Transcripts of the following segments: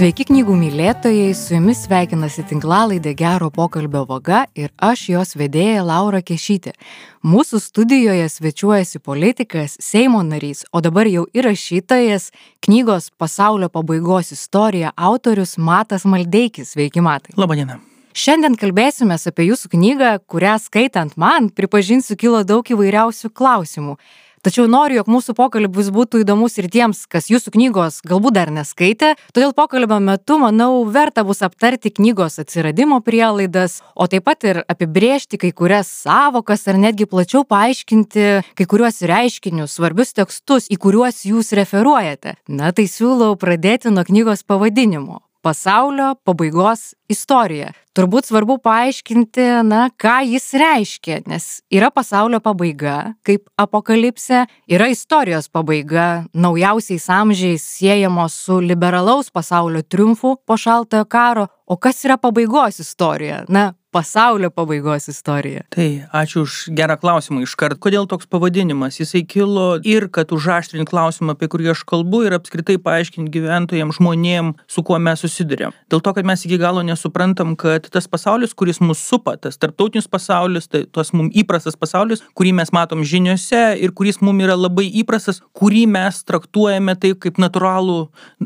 Sveiki knygų mylėtojai, su jumis sveikinasi tinklalaidė Gero pokalbio vaga ir aš jos vedėja Laura Kešytė. Mūsų studijoje svečiuojasi politikas, Seimo narys, o dabar jau įrašytojas knygos Pasaulio pabaigos istorija autorius Matas Maldeikis. Sveiki, Matai. Labadiena. Šiandien kalbėsime apie jūsų knygą, kurią skaitant man, pripažinsiu, kilo daug įvairiausių klausimų. Tačiau noriu, jog mūsų pokalbis būtų įdomus ir tiems, kas jūsų knygos galbūt dar neskaitė, todėl pokalbio metu, manau, verta bus aptarti knygos atsiradimo prielaidas, o taip pat ir apibriežti kai kurias savokas ar netgi plačiau paaiškinti kai kuriuos reiškinius, svarbius tekstus, į kuriuos jūs referuojate. Na tai siūlau pradėti nuo knygos pavadinimo pasaulio pabaigos istorija. Turbūt svarbu paaiškinti, na, ką jis reiškia, nes yra pasaulio pabaiga, kaip apokalipsė, yra istorijos pabaiga, naujausiais amžiais siejamos su liberalaus pasaulio triumfu po šaltojo karo, o kas yra pabaigos istorija? Na, pasaulio pabaigos istorija. Tai ačiū už gerą klausimą iškart. Kodėl toks pavadinimas? Jisai kilo ir kad užaštrinti klausimą, apie kurį aš kalbu, ir apskritai paaiškinti gyventojams, žmonėms, su kuo mes susidurėm. Dėl to, kad mes iki galo nesuprantam, kad tas pasaulis, kuris mus supa, tas tarptautinis pasaulis, tai tas mums įprastas pasaulis, kurį mes matom žiniuose ir kuris mums yra labai įprastas, kurį mes traktuojame taip kaip natūralų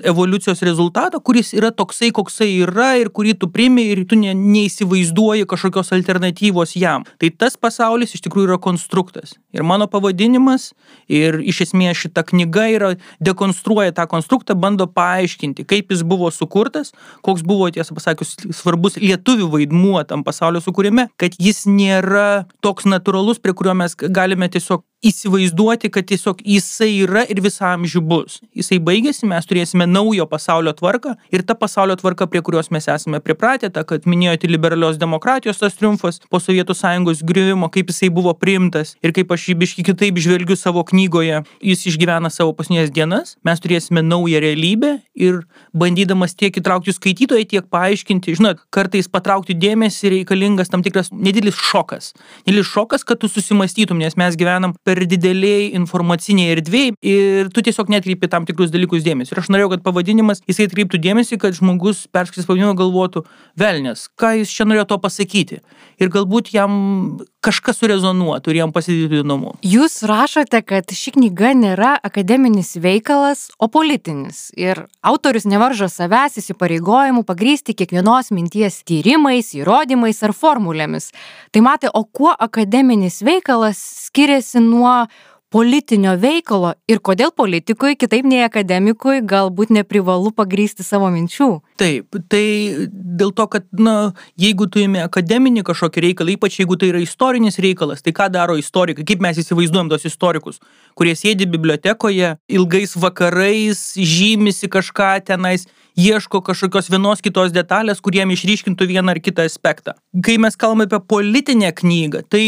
evoliucijos rezultatą, kuris yra toksai, koksai yra ir kurį tu primi ir tu ne, neįsivaizduoji ieškoji kažkokios alternatyvos jam. Tai tas pasaulis iš tikrųjų yra konstruktas. Ir mano pavadinimas ir iš esmės šita knyga yra dekonstruoja tą konstruktą, bando paaiškinti, kaip jis buvo sukurtas, koks buvo, tiesą pasakius, svarbus lietuvių vaidmuo tam pasaulio sukūrime, kad jis nėra toks natūralus, prie kurio mes galime tiesiog įsivaizduoti, kad tiesiog jisai yra ir visą amžių bus. Jisai baigėsi, mes turėsime naujo pasaulio tvarką ir ta pasaulio tvarka, prie kurios mes esame pripratę, ta, kad minėjote liberalios demokratijos tas triumfas po Sovietų sąjungos griuvimo, kaip jisai buvo priimtas ir kaip aš jį biški kitaip žvelgiu savo knygoje, jis išgyvena savo pasnės dienas, mes turėsime naują realybę ir bandydamas tiek įtraukti skaitytoją, tiek paaiškinti, žinot, kartais patraukti dėmesį reikalingas tam tikras nedidelis šokas. Nedidelis šokas, kad tu susimastytum, nes mes gyvenam per per didelėj informacinėj erdvėj ir tu tiesiog netkreipi tam tikrus dalykus dėmesį. Ir aš norėjau, kad pavadinimas jisai atkreiptų dėmesį, kad žmogus perskaitęs pavadinimą galvotų, velnės, ką jis čia norėjo to pasakyti. Ir galbūt jam kažkas surezonuotų ir jam pasidarytų įdomu. Jūs rašote, kad ši knyga nėra akademinis veikalas, o politinis. Ir autorius nevaržo savęs įsipareigojimų pagrysti kiekvienos minties tyrimais, įrodymais ar formulėmis. Tai matai, o kuo akademinis veikalas skiriasi nuo politinio veikalo ir kodėl politikui, kitaip nei akademikui, galbūt neprivalu pagrysti savo minčių. Taip, tai dėl to, kad, na, jeigu tu įmi akademinį kažkokį reikalą, ypač jeigu tai yra istorinis reikalas, tai ką daro istorikai, kaip mes įsivaizduojam tos istorikus, kurie sėdi bibliotekoje ilgais vakarais, žymisi kažką tenais ieško kažkokios vienos kitos detalės, kuriem išryškintų vieną ar kitą aspektą. Kai mes kalbame apie politinę knygą, tai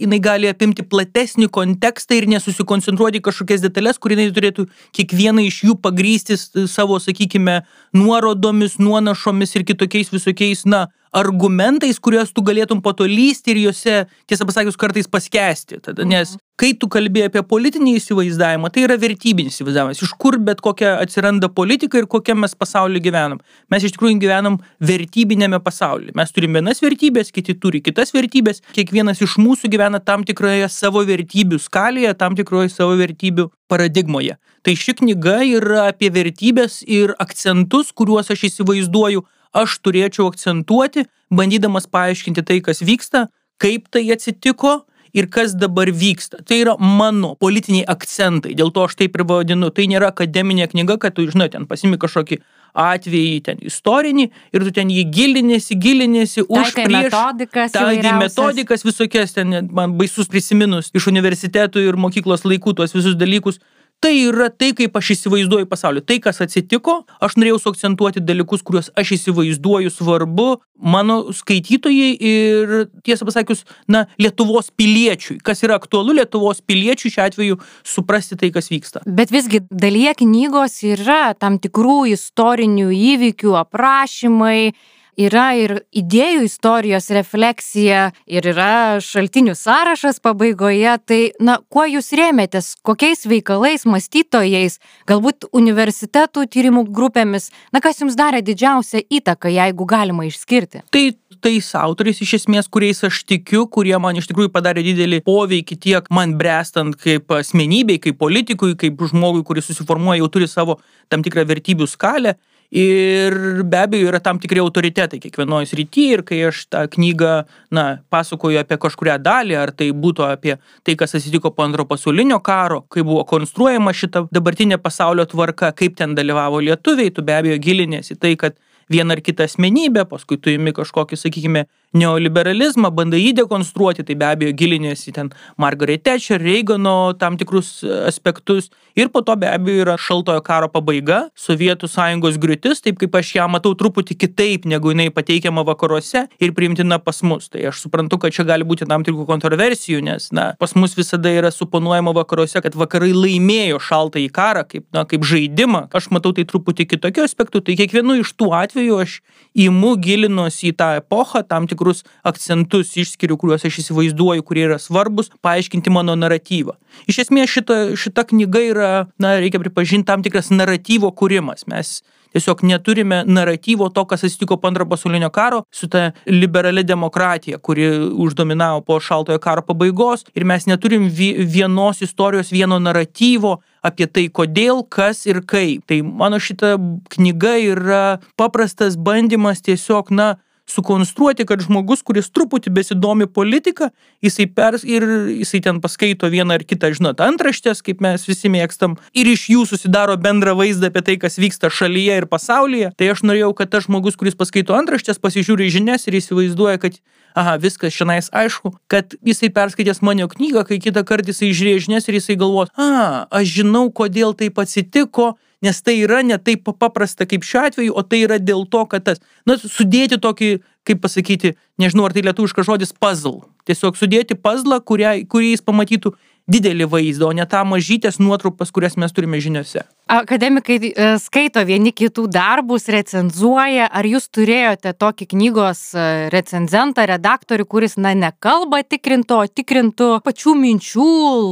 jinai gali apimti platesnį kontekstą ir nesusikoncentruoti kažkokias detalės, kur jinai turėtų kiekvieną iš jų pagrysti savo, sakykime, nuorodomis, nuonašomis ir kitokiais visokiais, na, argumentais, kuriuos tu galėtum po to lysti ir juose, tiesą pasakius, kartais paskesti. Tada, mhm. nes kai tu kalbė apie politinį įsivaizdavimą, tai yra vertybinis įsivaizdavimas. Iš kur bet kokia atsiranda politika ir kokiam mes pasaulyje gyvenam. Mes iš tikrųjų gyvenam vertybinėme pasaulyje. Mes turime vienas vertybės, kiti turi kitas vertybės. Kiekvienas iš mūsų gyvena tam tikroje savo vertybių skalėje, tam tikroje savo vertybių paradigmoje. Tai ši knyga yra apie vertybės ir akcentus, kuriuos aš įsivaizduoju aš turėčiau akcentuoti, bandydamas paaiškinti tai, kas vyksta, kaip tai atsitiko ir kas dabar vyksta. Tai yra mano politiniai akcentai, dėl to aš taip ir vadinu. Tai nėra akademinė knyga, kad tu, žinai, ten pasimi kažkokį atvejį ten istorinį ir tu ten jį gilinėsi, gilinėsi už prieš. Metodikas. Taikai metodikas visokias, ten man baisus prisiminus iš universitetų ir mokyklos laikų tuos visus dalykus tai yra tai kaip aš įsivaizduoju pasaulį. Tai kas atsitiko aš norėjau suakcentuoti dalykus kuriuos aš įsivaizduoju svarbu mano skaitytojai ir tiesą pasakius na lietuvos piliečiui. Kas yra aktualu lietuvos piliečiui šiuo atveju suprasti tai kas vyksta. Bet visgi dalyje knygos yra tam tikrų istorinių įvykių aprašymai yra ir idėjų istorijos refleksija, ir yra šaltinių sąrašas pabaigoje. Tai, na, kuo jūs rėmėtės, kokiais veikalais, mąstytojais, galbūt universitetų tyrimų grupėmis, na, kas jums darė didžiausią įtaką, jeigu galima išskirti? Tai tais autoriais iš esmės, kuriais aš tikiu, kurie man iš tikrųjų padarė didelį poveikį tiek man brestant kaip asmenybei, kaip politikui, kaip žmogui, kuris susiformuoja, jau turi savo tam tikrą vertybių skalę, ir be abejo yra tam tikri autoritetai kiekvienoj srity ir kai aš tą knygą na pasakoju apie kažkurią dalį ar tai būtų apie tai kas atsitiko po antro pasaulinio karo kaip buvo konstruojama šita dabartinė pasaulio tvarka kaip ten dalyvavo lietuviai tu be abejo gilinies į tai kad vieną ar kitą asmenybę paskui tu imi kažkokį sakykime neoliberalizmą bandai jį dekonstruoti tai be abejo giliniesi ten margaret tečer reigano tam tikrus aspektus. Ir po to be abejo yra šaltojo karo pabaiga sovietų sąjungos griūtis taip kaip aš ją matau truputį kitaip negu jinai pateikiama vakaruose ir priimtina pas mus. Tai aš suprantu kad čia gali būti tam tikrų kontroversijų nes na pas mus visada yra suponuojama vakaruose kad vakarai laimėjo šaltąjį karą kaip na kaip žaidimą. Aš matau tai truputį kitokiu aspektu. Tai kiekvienu iš tų atvejų aš imu gilinuosi į tą epochą tam tikrų tikrus akcentus išskiriu, kuriuos aš įsivaizduoju, kurie yra svarbus, paaiškinti mano naratyvą. Iš esmės šita, šita knyga yra, na, reikia pripažinti, tam tikras naratyvo kūrimas. Mes tiesiog neturime naratyvo to, kas atsitiko po antrojo pasaulinio karo su ta liberali demokratija, kuri uždominavo po šaltojo karo pabaigos ir mes neturim vienos istorijos, vieno naratyvo apie tai, kodėl, kas ir kaip. Tai mano šita knyga yra paprastas bandymas tiesiog, na, sukonstruoti, kad žmogus, kuris truputį besidomi politika, jisai pers ir jisai ten paskaito vieną ar kitą, žinot, antraštės, kaip mes visi mėgstam, ir iš jų susidaro bendrą vaizdą apie tai, kas vyksta šalyje ir pasaulyje. Tai aš norėjau, kad tas žmogus, kuris paskaito antraštės, pasižiūri žinias ir įsivaizduoja, kad aha, viskas šiandien aišku, kad jisai perskaitęs mano knygą, kai kitą kartą jisai žiūrėjo žinias ir jisai galvos, a, aš žinau, kodėl taip atsitiko, nes tai yra ne taip paprasta kaip šiuo atveju, o tai yra dėl to, kad tas, na, sudėti tokį, kaip pasakyti, nežinau, ar tai lietuviškas žodis puzzle. Tiesiog sudėti puzzle, kurį jis pamatytų didelį vaizdą, o ne tą mažytės nuotrupas, kurias mes turime žiniuose. Akademikai e, skaito vieni kitų darbus, recenzuoja. Ar jūs turėjote tokį knygos e, recenzentą, redaktorių, kuris, na, ne kalbą tikrintų, o tikrintų pačių minčių,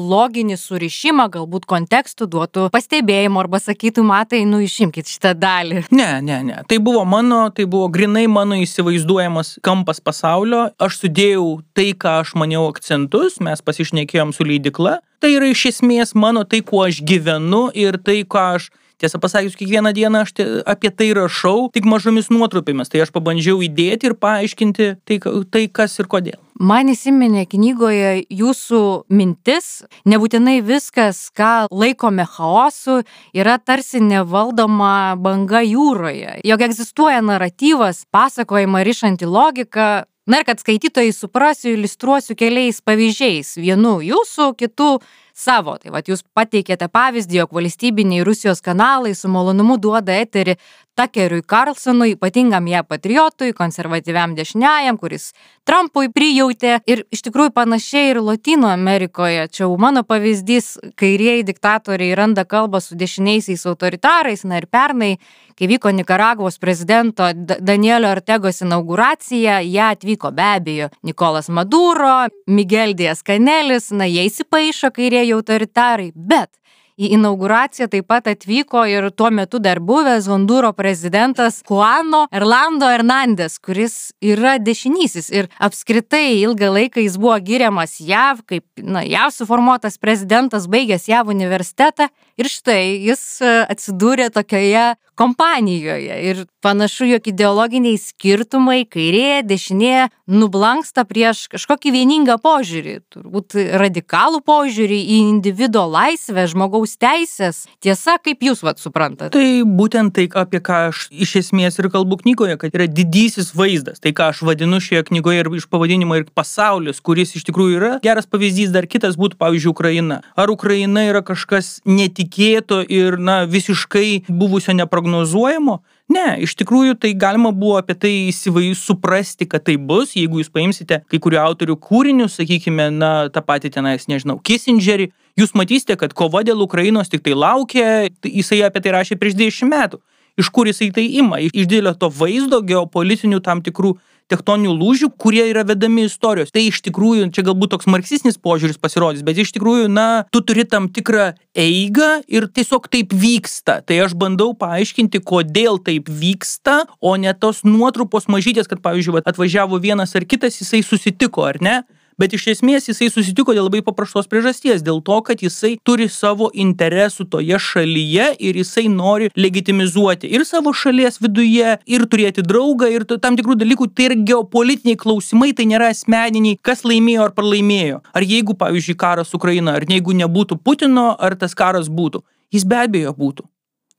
loginį surišimą, galbūt kontekstų duotų pastebėjimų arba sakytų, matai, nu išimkit šitą dalį? Ne, ne, ne. Tai buvo mano, tai buvo grinai mano įsivaizduojamas kampas pasaulio. Aš sudėjau tai, ką aš maniau akcentus, mes pasišnekėjom su leidikla veikla, tai yra iš esmės mano tai, kuo aš gyvenu ir tai, ką aš Tiesą pasakius, kiekvieną dieną aš apie tai rašau, tik mažomis nuotrupėmis, tai aš pabandžiau įdėti ir paaiškinti tai, tai kas ir kodėl. Man įsiminė knygoje jūsų mintis, nebūtinai viskas, ką laikome chaosu, yra tarsi nevaldoma banga jūroje, jog egzistuoja naratyvas, pasakojama ryšanti logika, Na ir kad skaitytojai suprasiu, iliustruosiu keliais pavyzdžiais. Vienu jūsų, kitų savo. Tai vad jūs pateikėte pavyzdį, jog valstybiniai Rusijos kanalai su malonumu duoda eterį Takeriui Carlsonui, ypatingam ją patriotui, konservatyviam dešiniajam, kuris Trumpui prijautė. Ir iš tikrųjų panašiai ir Latino Amerikoje. Čia jau mano pavyzdys, kairieji diktatoriai randa kalbą su dešiniaisiais autoritarais. Na ir pernai, kai vyko Nikaragvos prezidento Danielio Ortegos inauguracija, ją atvyko be abejo Nikolas Maduro, Miguel Dias Kanelis, na jie įsipaišo kairieji didieji autoritarai, bet į inauguraciją taip pat atvyko ir tuo metu dar buvęs Hondūro prezidentas Juano Erlando Hernandez, kuris yra dešinysis ir apskritai ilgą laiką jis buvo giriamas JAV, kaip na, JAV suformuotas prezidentas, baigęs JAV universitetą ir štai jis e, atsidūrė tokioje kompanijoje ir panašu, jog ideologiniai skirtumai kairė, dešinė nublanksta prieš kažkokį vieningą požiūrį, turbūt radikalų požiūrį į individuo laisvę, žmogaus teisės. Tiesa, kaip jūs vat suprantate? Tai būtent tai, apie ką aš iš esmės ir kalbu knygoje, kad yra didysis vaizdas, tai ką aš vadinu šioje knygoje ir iš pavadinimo ir pasaulis, kuris iš tikrųjų yra geras pavyzdys, dar kitas būtų, pavyzdžiui, Ukraina. Ar Ukraina yra kažkas netikėto ir, na, visiškai buvusio neprognozuojamo? prognozuojamo ne iš tikrųjų tai galima buvo apie tai įsivai suprasti kad taip bus jeigu jūs paimsite kai kurių autorių kūrinius sakykime na tą patį tenais nežinau kisindžerį jūs matysite kad kova dėl ukrainos tiktai laukia jisai apie tai rašė prieš dvidešim metų iš kur jisai tai ima iš didelio to vaizdo geopolitinių tam tikrų tektoninių lūžių kurie yra vedami istorijos. Tai iš tikrųjų čia galbūt toks marksistinis požiūris pasirodys bet iš tikrųjų na tu turi tam tikrą eigą ir tiesiog taip vyksta. Tai aš bandau paaiškinti kodėl taip vyksta o ne tos nuotrupos mažytės kad pavyzdžiui atvažiavo vienas ar kitas jisai susitiko ar ne bet iš esmės jisai susitiko dėl labai paprastos priežasties. Dėl to kad jisai turi savo interesų toje šalyje ir jisai nori legitimizuoti ir savo šalies viduje ir turėti draugą ir tam tikrų dalykų. Tai yra geopolitiniai klausimai tai nėra asmeniniai kas laimėjo ar pralaimėjo. Ar jeigu pavyzdžiui karas ukrainoj ar jeigu nebūtų putino ar tas karas būtų. Jis be abejo būtų.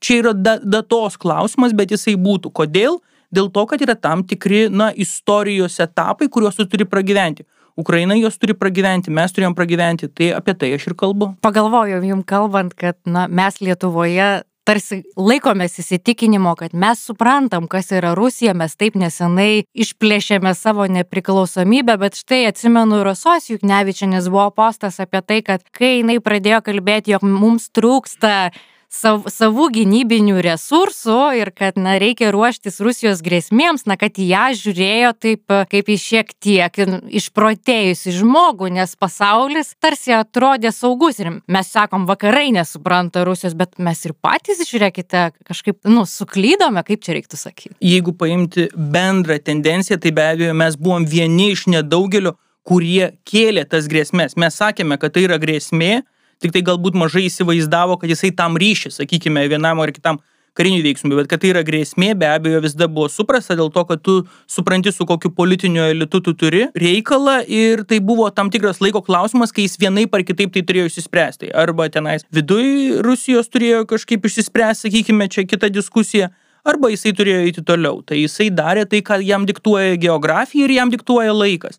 Čia yra da datos klausimas bet jisai būtų. Kodėl? Dėl to kad yra tam tikri na istorijos etapai kuriuos tu turi pragyventi Ukraina jos turi pragyventi, mes turėjom pragyventi, tai apie tai aš ir kalbu. Pagalvojau jums kalbant, kad na, mes Lietuvoje tarsi laikomės įsitikinimo, kad mes suprantam, kas yra Rusija, mes taip nesenai išplėšėme savo nepriklausomybę, bet štai atsimenu Rosos Juknevičianės buvo postas apie tai, kad kai jinai pradėjo kalbėti, jog mums trūksta sav, savų gynybinių resursų ir kad na, reikia ruoštis Rusijos grėsmėms, na, kad ją žiūrėjo taip kaip į šiek tiek išprotėjusi žmogų, nes pasaulis tarsi atrodė saugus ir mes sakom, vakarai nesupranta Rusijos, bet mes ir patys, žiūrėkite, kažkaip, nu, suklydome, kaip čia reiktų sakyti. Jeigu paimti bendrą tendenciją, tai be abejo mes buvom vieni iš nedaugelio, kurie kėlė tas grėsmės. Mes sakėme, kad tai yra grėsmė, tiktai galbūt mažai įsivaizdavo, kad jisai tam ryšį, sakykime, vienam ar kitam karinių veiksmų, bet kad tai yra grėsmė, be abejo visada buvo suprasta dėl to, kad tu supranti, su kokiu politiniu elitu tu turi reikalą ir tai buvo tam tikras laiko klausimas, kai jis vienaip ar kitaip tai turėjo išsispręsti. Arba tenais viduj Rusijos turėjo kažkaip išsispręsti, sakykime, čia kita diskusija. Arba jisai turėjo eiti toliau. Tai jisai darė tai, ką jam diktuoja geografija ir jam diktuoja laikas.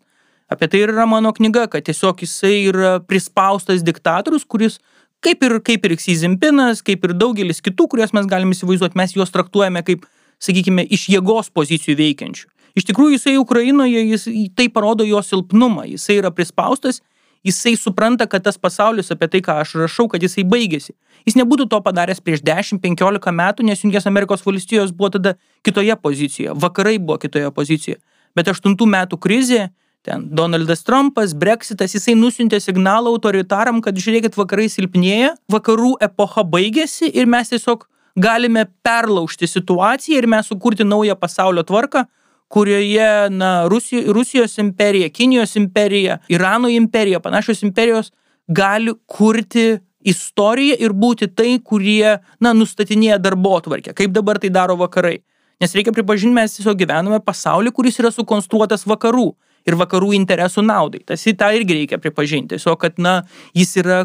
Apie tai yra mano knyga, kad tiesiog jisai yra prispaustas diktatorius, kuris kaip ir, kaip ir Xi Jinpingas, kaip ir daugelis kitų, kuriuos mes galime įsivaizduoti, mes juos traktuojame kaip, sakykime, iš jėgos pozicijų veikiančių. Iš tikrųjų, jisai Ukrainoje, jis, tai parodo jo silpnumą, jisai yra prispaustas, jisai supranta, kad tas pasaulis apie tai, ką aš rašau, kad jisai baigėsi. Jis nebūtų to padaręs prieš 10-15 metų, nes Junkės Amerikos valstijos buvo tada kitoje pozicijoje, vakarai buvo kitoje pozicijoje. Bet 8 metų krizė, ten Donaldas Trumpas, Brexitas, jisai nusintė signalą autoritaram, kad žiūrėkit, vakarai silpnėja, vakarų epocha baigėsi ir mes tiesiog galime perlaužti situaciją ir mes sukurti naują pasaulio tvarką, kurioje na, Rusijos, Rusijos imperija, Kinijos imperija, Irano imperija, panašios imperijos gali kurti istoriją ir būti tai, kurie, na, nustatinėja darbo tvarkę, kaip dabar tai daro vakarai. Nes reikia pripažinti, mes tiesiog gyvename pasaulyje, kuris yra sukonstruotas vakarų ir vakarų interesų naudai. Tas į tą irgi reikia pripažinti. Tiesiog, kad, na, jis yra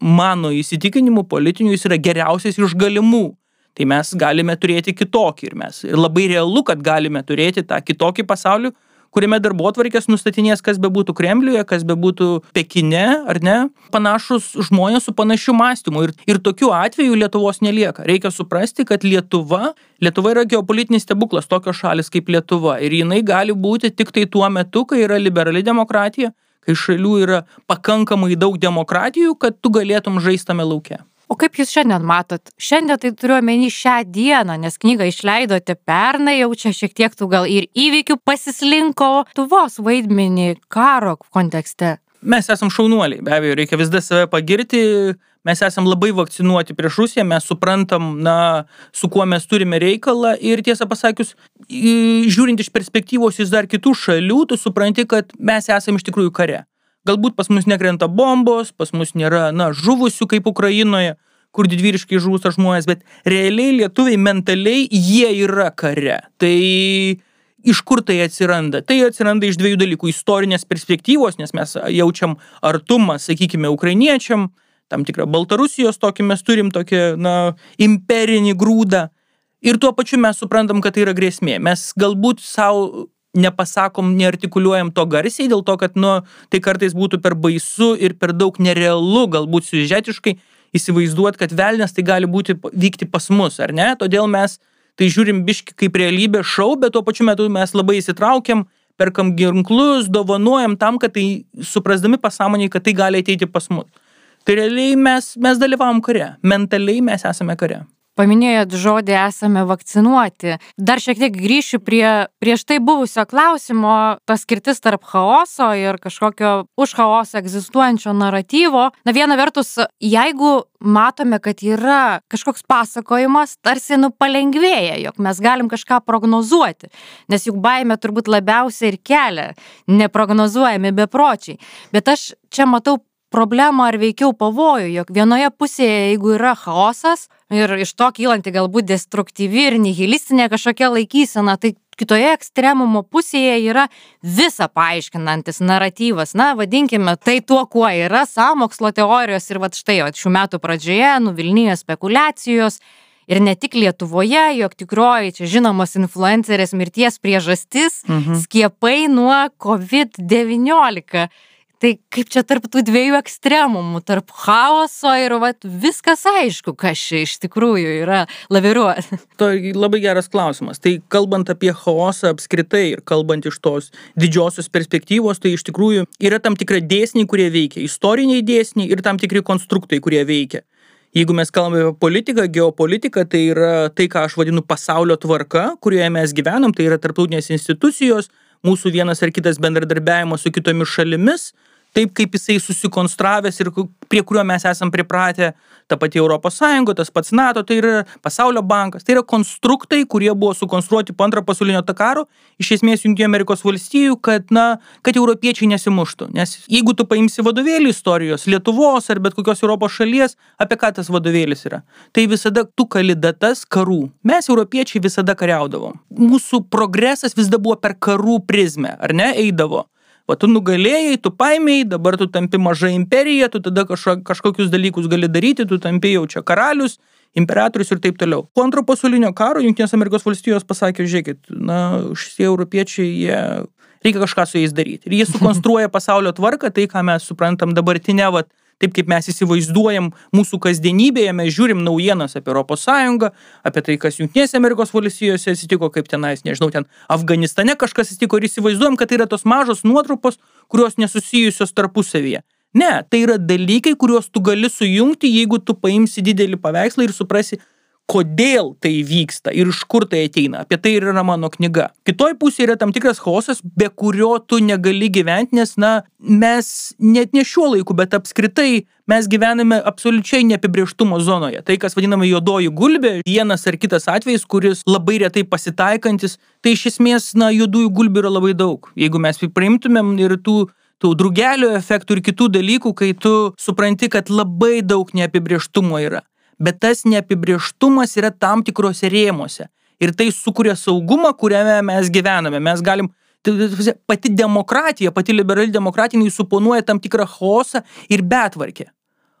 mano įsitikinimu politiniu, jis yra geriausias iš galimų. Tai mes galime turėti kitokį ir mes. Ir labai realu, kad galime turėti tą kitokį pasaulį, kuriame darbotvarkės nustatinės, kas bebūtų Kremliuje, kas bebūtų Pekine, ar ne, panašus žmonės su panašiu mąstymu. Ir, ir tokiu atveju Lietuvos nelieka. Reikia suprasti, kad Lietuva, Lietuva yra geopolitinis stebuklas, tokios šalis kaip Lietuva. Ir jinai gali būti tik tai tuo metu, kai yra liberali demokratija, kai šalių yra pakankamai daug demokratijų, kad tu galėtum žaistame laukia. O kaip jūs šiandien matot? Šiandien tai turiu omeny šią dieną, nes knygą išleidote pernai, jau čia šiek tiek tų gal ir įvykių pasislinko, tu vos vaidmenį karo kontekste. Mes esam šaunuoliai, be abejo, reikia vis dar save pagirti, mes esam labai vakcinuoti prieš Rusiją, mes suprantam, na, su kuo mes turime reikalą ir tiesą pasakius, žiūrint iš perspektyvos iš dar kitų šalių, tu supranti, kad mes esam iš tikrųjų kare. Galbūt pas mus nekrenta bombos, pas mus nėra, na, žuvusių kaip Ukrainoje, kur didvyriškai žūsta žmonės, bet realiai lietuviai mentaliai jie yra kare. Tai iš kur tai atsiranda? Tai atsiranda iš dviejų dalykų - istorinės perspektyvos, nes mes jaučiam artumą, sakykime, ukrainiečiam, tam tikrą Baltarusijos tokį mes turim tokį, na, imperinį grūdą. Ir tuo pačiu mes suprantam, kad tai yra grėsmė. Mes galbūt savo nepasakom, neartikuliuojam to garsiai, dėl to, kad, nu, tai kartais būtų per baisu ir per daug nerealu, galbūt siužetiškai įsivaizduoti, kad velnės tai gali būti vykti pas mus, ar ne? Todėl mes tai žiūrim biški kaip realybė šau, bet tuo pačiu metu mes labai įsitraukiam, perkam ginklus, dovanojam tam, kad tai suprasdami pasąmoniai, kad tai gali ateiti pas mus. Tai realiai mes, mes dalyvavom kare, mentaliai mes esame kare. Paminėjot žodį esame vakcinuoti. Dar šiek tiek grįšiu prie prieš tai buvusio klausimo, ta skirtis tarp chaoso ir kažkokio už chaosą egzistuojančio naratyvo. Na viena vertus, jeigu matome, kad yra kažkoks pasakojimas, tarsi nu palengvėja, jog mes galim kažką prognozuoti, nes juk baime turbūt labiausiai ir kelia neprognozuojami bepročiai. Bet aš čia matau problemą ar veikiau pavojų, jog vienoje pusėje, jeigu yra chaosas ir iš to kylanti galbūt destruktyvi ir nihilistinė kažkokia laikysena, tai kitoje ekstremumo pusėje yra visa paaiškinantis naratyvas. Na, vadinkime tai tuo, kuo yra samokslo teorijos ir va štai, va, šių metų pradžioje nuvilnyjo spekulacijos. Ir ne tik Lietuvoje, jog tikroji čia žinomas influencerės mirties priežastis mhm. skiepai nuo COVID-19. Tai kaip čia tarp tų dviejų ekstremumų, tarp chaoso ir vat, viskas aišku, kas čia iš tikrųjų yra laviruoti. Tai labai geras klausimas. Tai kalbant apie chaosą apskritai ir kalbant iš tos didžiosios perspektyvos, tai iš tikrųjų yra tam tikri dėsniai, kurie veikia, istoriniai dėsniai ir tam tikri konstruktai, kurie veikia. Jeigu mes kalbame apie politiką, geopolitiką, tai yra tai, ką aš vadinu pasaulio tvarka, kurioje mes gyvenam, tai yra tarptautinės institucijos, mūsų vienas ar kitas bendradarbiavimas su kitomis šalimis, taip kaip jisai susikonstravęs ir prie kurio mes esam pripratę, ta pati Sąjunga, tas pats NATO, tai yra pasaulio bankas, tai yra konstruktai, kurie buvo sukonstruoti po antro pasaulinio karo, iš esmės Junktinių Amerikos valstijų, kad, na, kad europiečiai nesimuštų. Nes jeigu tu paimsi vadovėlį istorijos, Lietuvos ar bet kokios Europos šalies, apie ką tas vadovėlis yra, tai visada tu kali datas karų. Mes, europiečiai, visada kariaudavom. Mūsų progresas visada buvo per karų prizmę, ar ne, eidavo va tu nugalėjai, tu paėmėjai, dabar tu tampi maža imperija, tu tada kažko, kažkokius dalykus gali daryti, tu tampi jau čia karalius, imperatorius ir taip toliau. Po antro pasaulinio karo Junktinės Amerikos valstijos pasakė, žiūrėkit, na, šitie europiečiai, jie reikia kažką su jais daryti. Ir jie sukonstruoja pasaulio tvarką, tai ką mes suprantam dabartinę, vat, taip kaip mes įsivaizduojam mūsų kasdienybėje, mes žiūrim naujienas apie ES, apie tai, kas Junktinėse Amerikos valstijose atsitiko, kaip tenais, nežinau, ten Afganistane kažkas atsitiko ir įsivaizduojam, kad tai yra tos mažos nuotrupos, kurios nesusijusios tarpusavyje. Ne, tai yra dalykai, kuriuos tu gali sujungti, jeigu tu paimsi didelį paveikslą ir suprasi, kodėl tai vyksta ir iš kur tai ateina. Apie tai ir yra mano knyga. Kitoj pusėje yra tam tikras chaosas, be kurio tu negali gyventi, nes, na, mes net ne šiuo laiku, bet apskritai mes gyvename absoliučiai neapibrieštumo zonoje. Tai, kas vadinama juodoji gulbė, vienas ar kitas atvejis, kuris labai retai pasitaikantis, tai iš esmės, na, juodųjų gulbių yra labai daug. Jeigu mes priimtumėm ir tų tų drugelio efektų ir kitų dalykų, kai tu supranti, kad labai daug neapibrieštumo yra bet tas neapibrieštumas yra tam tikrose rėmose. Ir tai sukuria saugumą, kuriame mes gyvename. Mes galim pati demokratija, pati liberali demokratija, jis suponuoja tam tikrą chaosą ir betvarkę.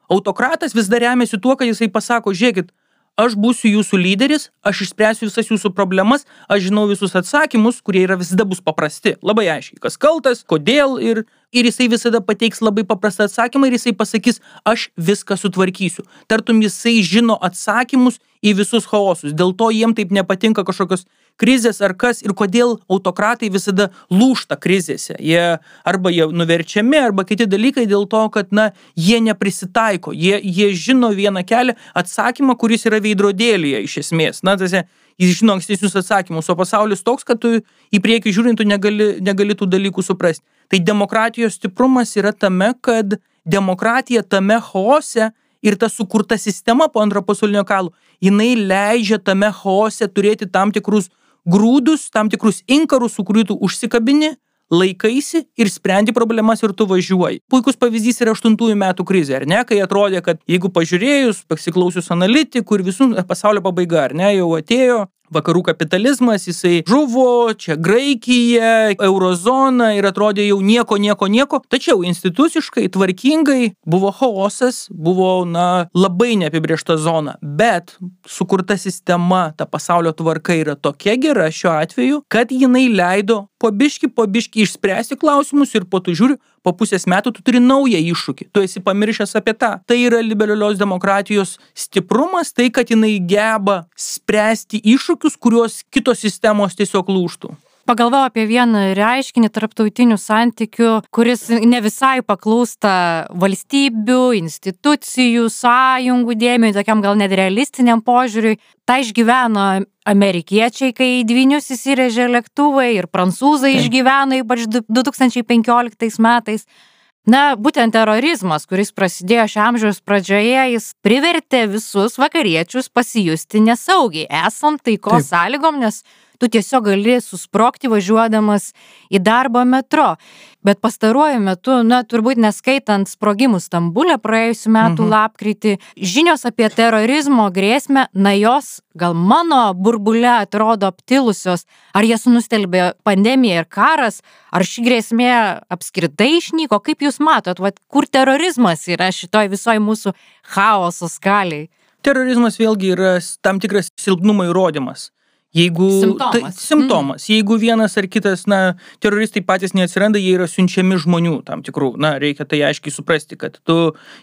Autokratas vis dar remiasi tuo, kad jisai pasako, žiūrėkit, aš būsiu jūsų lyderis, aš išspręsiu visas jūsų problemas, aš žinau visus atsakymus, kurie yra visada bus paprasti. Labai aiškiai, kas kaltas, kodėl ir, ir jisai visada pateiks labai paprastą atsakymą ir jisai pasakys, aš viską sutvarkysiu. Tartum jisai žino atsakymus į visus chaosus. Dėl to jiem taip nepatinka kažkokios krizės ar kas ir kodėl autokratai visada lūšta krizėse. Jie arba jie nuverčiami, arba kiti dalykai dėl to, kad, na, jie neprisitaiko. Jie, jie žino vieną kelią, atsakymą, kuris yra veidrodėlėje iš esmės. Na, tas, jis žino ankstesnius atsakymus, o pasaulis toks, kad tu į priekį žiūrint, tu negali, negali tų dalykų suprasti. Tai demokratijos stiprumas yra tame, kad demokratija tame chaose ir ta sukurta sistema po antro pasaulinio karo, jinai leidžia tame chaose turėti tam tikrus grūdus, tam tikrus inkarus, su kuriuo tu užsikabini, laikaisi ir sprendi problemas ir tu važiuoji. Puikus pavyzdys yra 8 metų krizė, ar ne, kai atrodė, kad jeigu pažiūrėjus, pasiklausius analitikų ir visų pasaulio pabaiga, ar ne, jau atėjo, vakarų kapitalizmas, jisai žuvo, čia Graikija, eurozona ir atrodė jau nieko, nieko, nieko. Tačiau instituciškai, tvarkingai buvo chaosas, buvo, na, labai neapibriešta zona. Bet sukurta sistema, ta pasaulio tvarka yra tokia gera šiuo atveju, kad jinai leido po biški, po biški išspręsti klausimus ir po to žiūriu, po pusės metų tu turi naują iššūkį, tu esi pamiršęs apie tą. Tai yra liberalios demokratijos stiprumas, tai kad jinai geba spręsti iššūkius, kuriuos kitos sistemos tiesiog lūštų. Pagalvojau apie vieną reiškinį tarptautinių santykių, kuris ne visai paklūsta valstybių, institucijų, sąjungų dėmesio, tokiam gal net realistiniam požiūriui. Tai išgyveno amerikiečiai, kai į dvinius įsirežė lėktuvai ir prancūzai išgyveno ypač 2015 metais. Na, būtent terorizmas, kuris prasidėjo šio amžiaus pradžioje, jis privertė visus vakariečius pasijusti nesaugiai, esant taikos sąlygom, nes tu tiesiog gali susprokti važiuodamas į darbą metro. Bet pastaruoju metu, na, turbūt neskaitant sprogimų Stambulė praėjusiu metu mhm. lapkritį, žinios apie terorizmo grėsmę, na, jos gal mano burbule atrodo aptilusios, ar jas nustelbė pandemija ir karas, ar ši grėsmė apskritai išnyko, kaip jūs matot, vat, kur terorizmas yra šitoj visoj mūsų chaoso skaliai. Terorizmas vėlgi yra tam tikras silpnumo įrodymas. Jeigu simptomas. Tai, simptomas. Mm. Jeigu vienas ar kitas, na, teroristai patys neatsiranda, jie yra siunčiami žmonių tam tikrų. Na, reikia tai aiškiai suprasti, kad tu,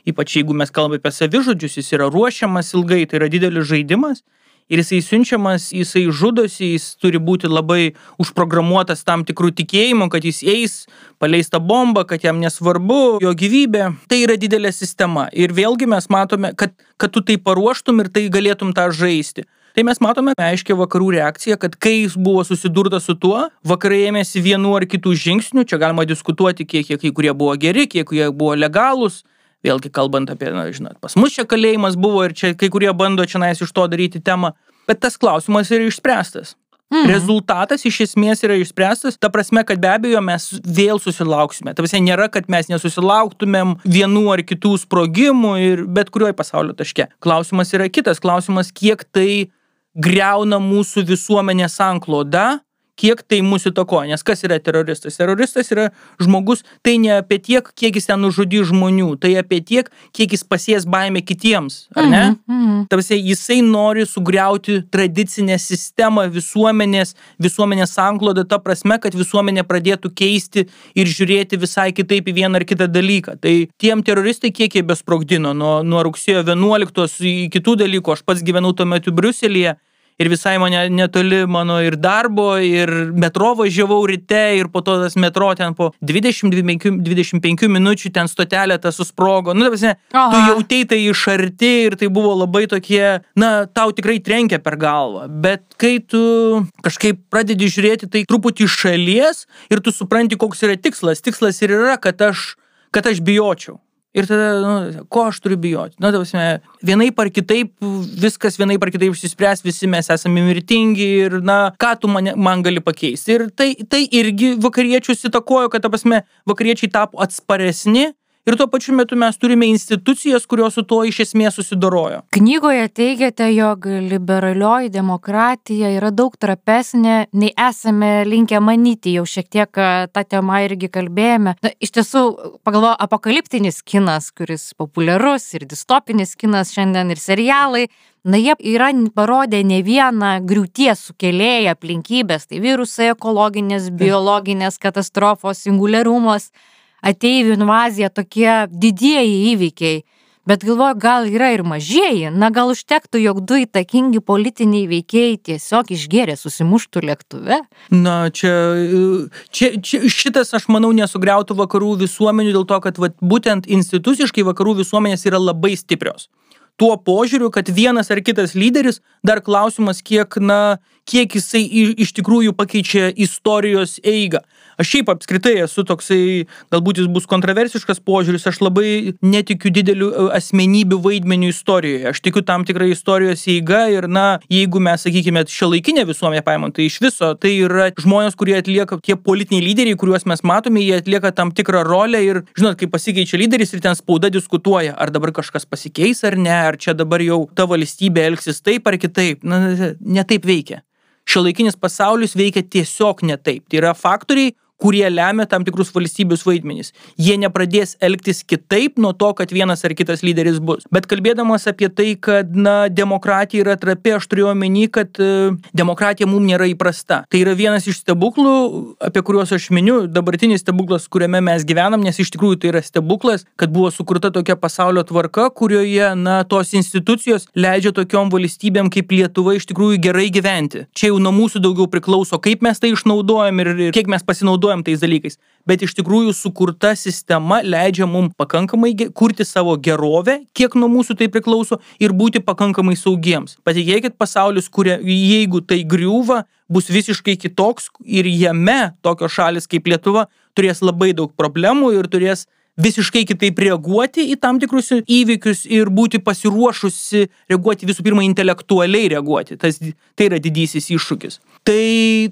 ypač jeigu mes kalbame apie savižudžius, jis yra ruošiamas ilgai, tai yra didelis žaidimas. Ir jisai siunčiamas, jisai žudosi, jis turi būti labai užprogramuotas tam tikrų tikėjimų, kad jis eis, paleis tą bombą, kad jam nesvarbu jo gyvybė. Tai yra didelė sistema. Ir vėlgi mes matome, kad, kad tu tai paruoštum ir tai galėtum tą žaisti. Tai mes matome aiškiai vakarų reakciją, kad kai buvo susidurta su tuo, vakarai ėmėsi vienu ar kitų žingsnių, čia galima diskutuoti, kiek jie kai kurie buvo geri, kiek jie buvo legalūs. Vėlgi kalbant apie, na, žinot, pas mus čia kalėjimas buvo ir čia kai kurie bando čia nais iš to daryti temą, bet tas klausimas yra išspręstas. Mhm. Rezultatas iš esmės yra išspręstas, ta prasme, kad be abejo mes vėl susilauksime. Tai visai nėra, kad mes nesusilauktumėm vienų ar kitų sprogimų ir bet kurioje pasaulio taške. Klausimas yra kitas, klausimas, kiek tai greuna mūsų visuomenės sanklodą, kiek tai mūsų įtakoja. Nes kas yra teroristas? Teroristas yra žmogus, tai ne apie tiek, kiek jis ten nužudys žmonių, tai apie tiek, kiek jis pasies baimę kitiems, ar ne? Mm -hmm. Tarsi jisai nori sugriauti tradicinę sistemą visuomenės, visuomenės sanklodą, ta prasme, kad visuomenė pradėtų keisti ir žiūrėti visai kitaip į vieną ar kitą dalyką. Tai tiem teroristai kiek jie besprogdino nuo, nuo rugsėjo 11 iki kitų dalykų, aš pats gyvenau tuo metu Briuselėje ir visai mane netoli mano ir darbo, ir metro važiavau ryte ir po to tas metro ten po 20-25 minučių ten stotelė tas susprogo. Nu, ta tu jautei tai iš arti ir tai buvo labai tokie, na, tau tikrai trenkia per galvą. Bet kai tu kažkaip pradedi žiūrėti tai truputį iš šalies ir tu supranti, koks yra tikslas. Tikslas ir yra, kad aš, kad aš bijočiau. Ir tada, nu, ko aš turiu bijoti? Na, nu, tavasme, vienai par kitaip, viskas vienai par kitaip išsispręs, visi mes esame mirtingi ir, na, ką tu mane, man gali pakeisti. Ir tai, tai irgi vakariečius įtakojo, kad, ta prasme, vakariečiai tapo atsparesni ir tuo pačiu metu mes turime institucijas, kurios su tuo iš esmės susidorojo. Knygoje teigiate, jog liberalioji demokratija yra daug trapesnė, nei esame linkę manyti, jau šiek tiek tą temą irgi kalbėjome. Na, iš tiesų, pagalvoju, apokaliptinis kinas, kuris populiarus ir distopinis kinas šiandien ir serialai, Na, jie yra parodę ne vieną griūties sukėlėją aplinkybės, tai virusai, ekologinės, biologinės katastrofos, singuliarumas ateivių invazija tokie didieji įvykiai. Bet galvoju, gal yra ir mažieji, na gal užtektų, jog du įtakingi politiniai veikėjai tiesiog išgėrė susimuštų lėktuve? Na, čia, čia, čia šitas, aš manau, nesugriautų vakarų visuomenių dėl to, kad vat, būtent instituciškai vakarų visuomenės yra labai stiprios tuo požiūriu, kad vienas ar kitas lyderis, dar klausimas, kiek, na, kiek jisai iš tikrųjų pakeičia istorijos eigą. Aš šiaip apskritai esu toksai, galbūt jis bus kontroversiškas požiūris, aš labai netikiu dideliu e, asmenybių vaidmeniu istorijoje. Aš tikiu tam tikrą istorijos eigą ir, na, jeigu mes, sakykime, šio laikinę visuomenę paimam, tai iš viso tai yra žmonės, kurie atlieka, tie politiniai lyderiai, kuriuos mes matome, jie atlieka tam tikrą rolę ir, žinot, kai pasikeičia lyderis ir ten spauda diskutuoja, ar dabar kažkas pasikeis ar ne, ar čia dabar jau ta valstybė elgsis taip ar kitaip. Na, ne taip veikia. Šiuolaikinis pasaulis veikia tiesiog ne taip. Tai yra faktoriai, kurie lemia tam tikrus valstybius vaidmenys. Jie nepradės elgtis kitaip nuo to, kad vienas ar kitas lyderis bus. Bet kalbėdamas apie tai, kad, na, demokratija yra trapi, aš turiu omeny, kad uh, demokratija mums nėra įprasta. Tai yra vienas iš stebuklų, apie kuriuos aš miniu, dabartinis stebuklas, kuriame mes gyvenam, nes iš tikrųjų tai yra stebuklas, kad buvo sukurta tokia pasaulio tvarka, kurioje, na, tos institucijos leidžia tokiom valstybėm kaip Lietuva iš tikrųjų gerai gyventi. Čia jau nuo mūsų daugiau priklauso, kaip mes tai išnaudojam ir, ir kiek mes pasinaudojam pasinaudojam tais dalykais, bet iš tikrųjų sukurta sistema leidžia mums pakankamai kurti savo gerovę, kiek nuo mūsų tai priklauso ir būti pakankamai saugiems. Patikėkit, pasaulis, kuria, jeigu tai griūva, bus visiškai kitoks ir jame tokios šalis kaip Lietuva turės labai daug problemų ir turės visiškai kitaip reaguoti į tam tikrus įvykius ir būti pasiruošusi reaguoti visų pirma intelektualiai reaguoti. Tas, tai yra didysis iššūkis. Tai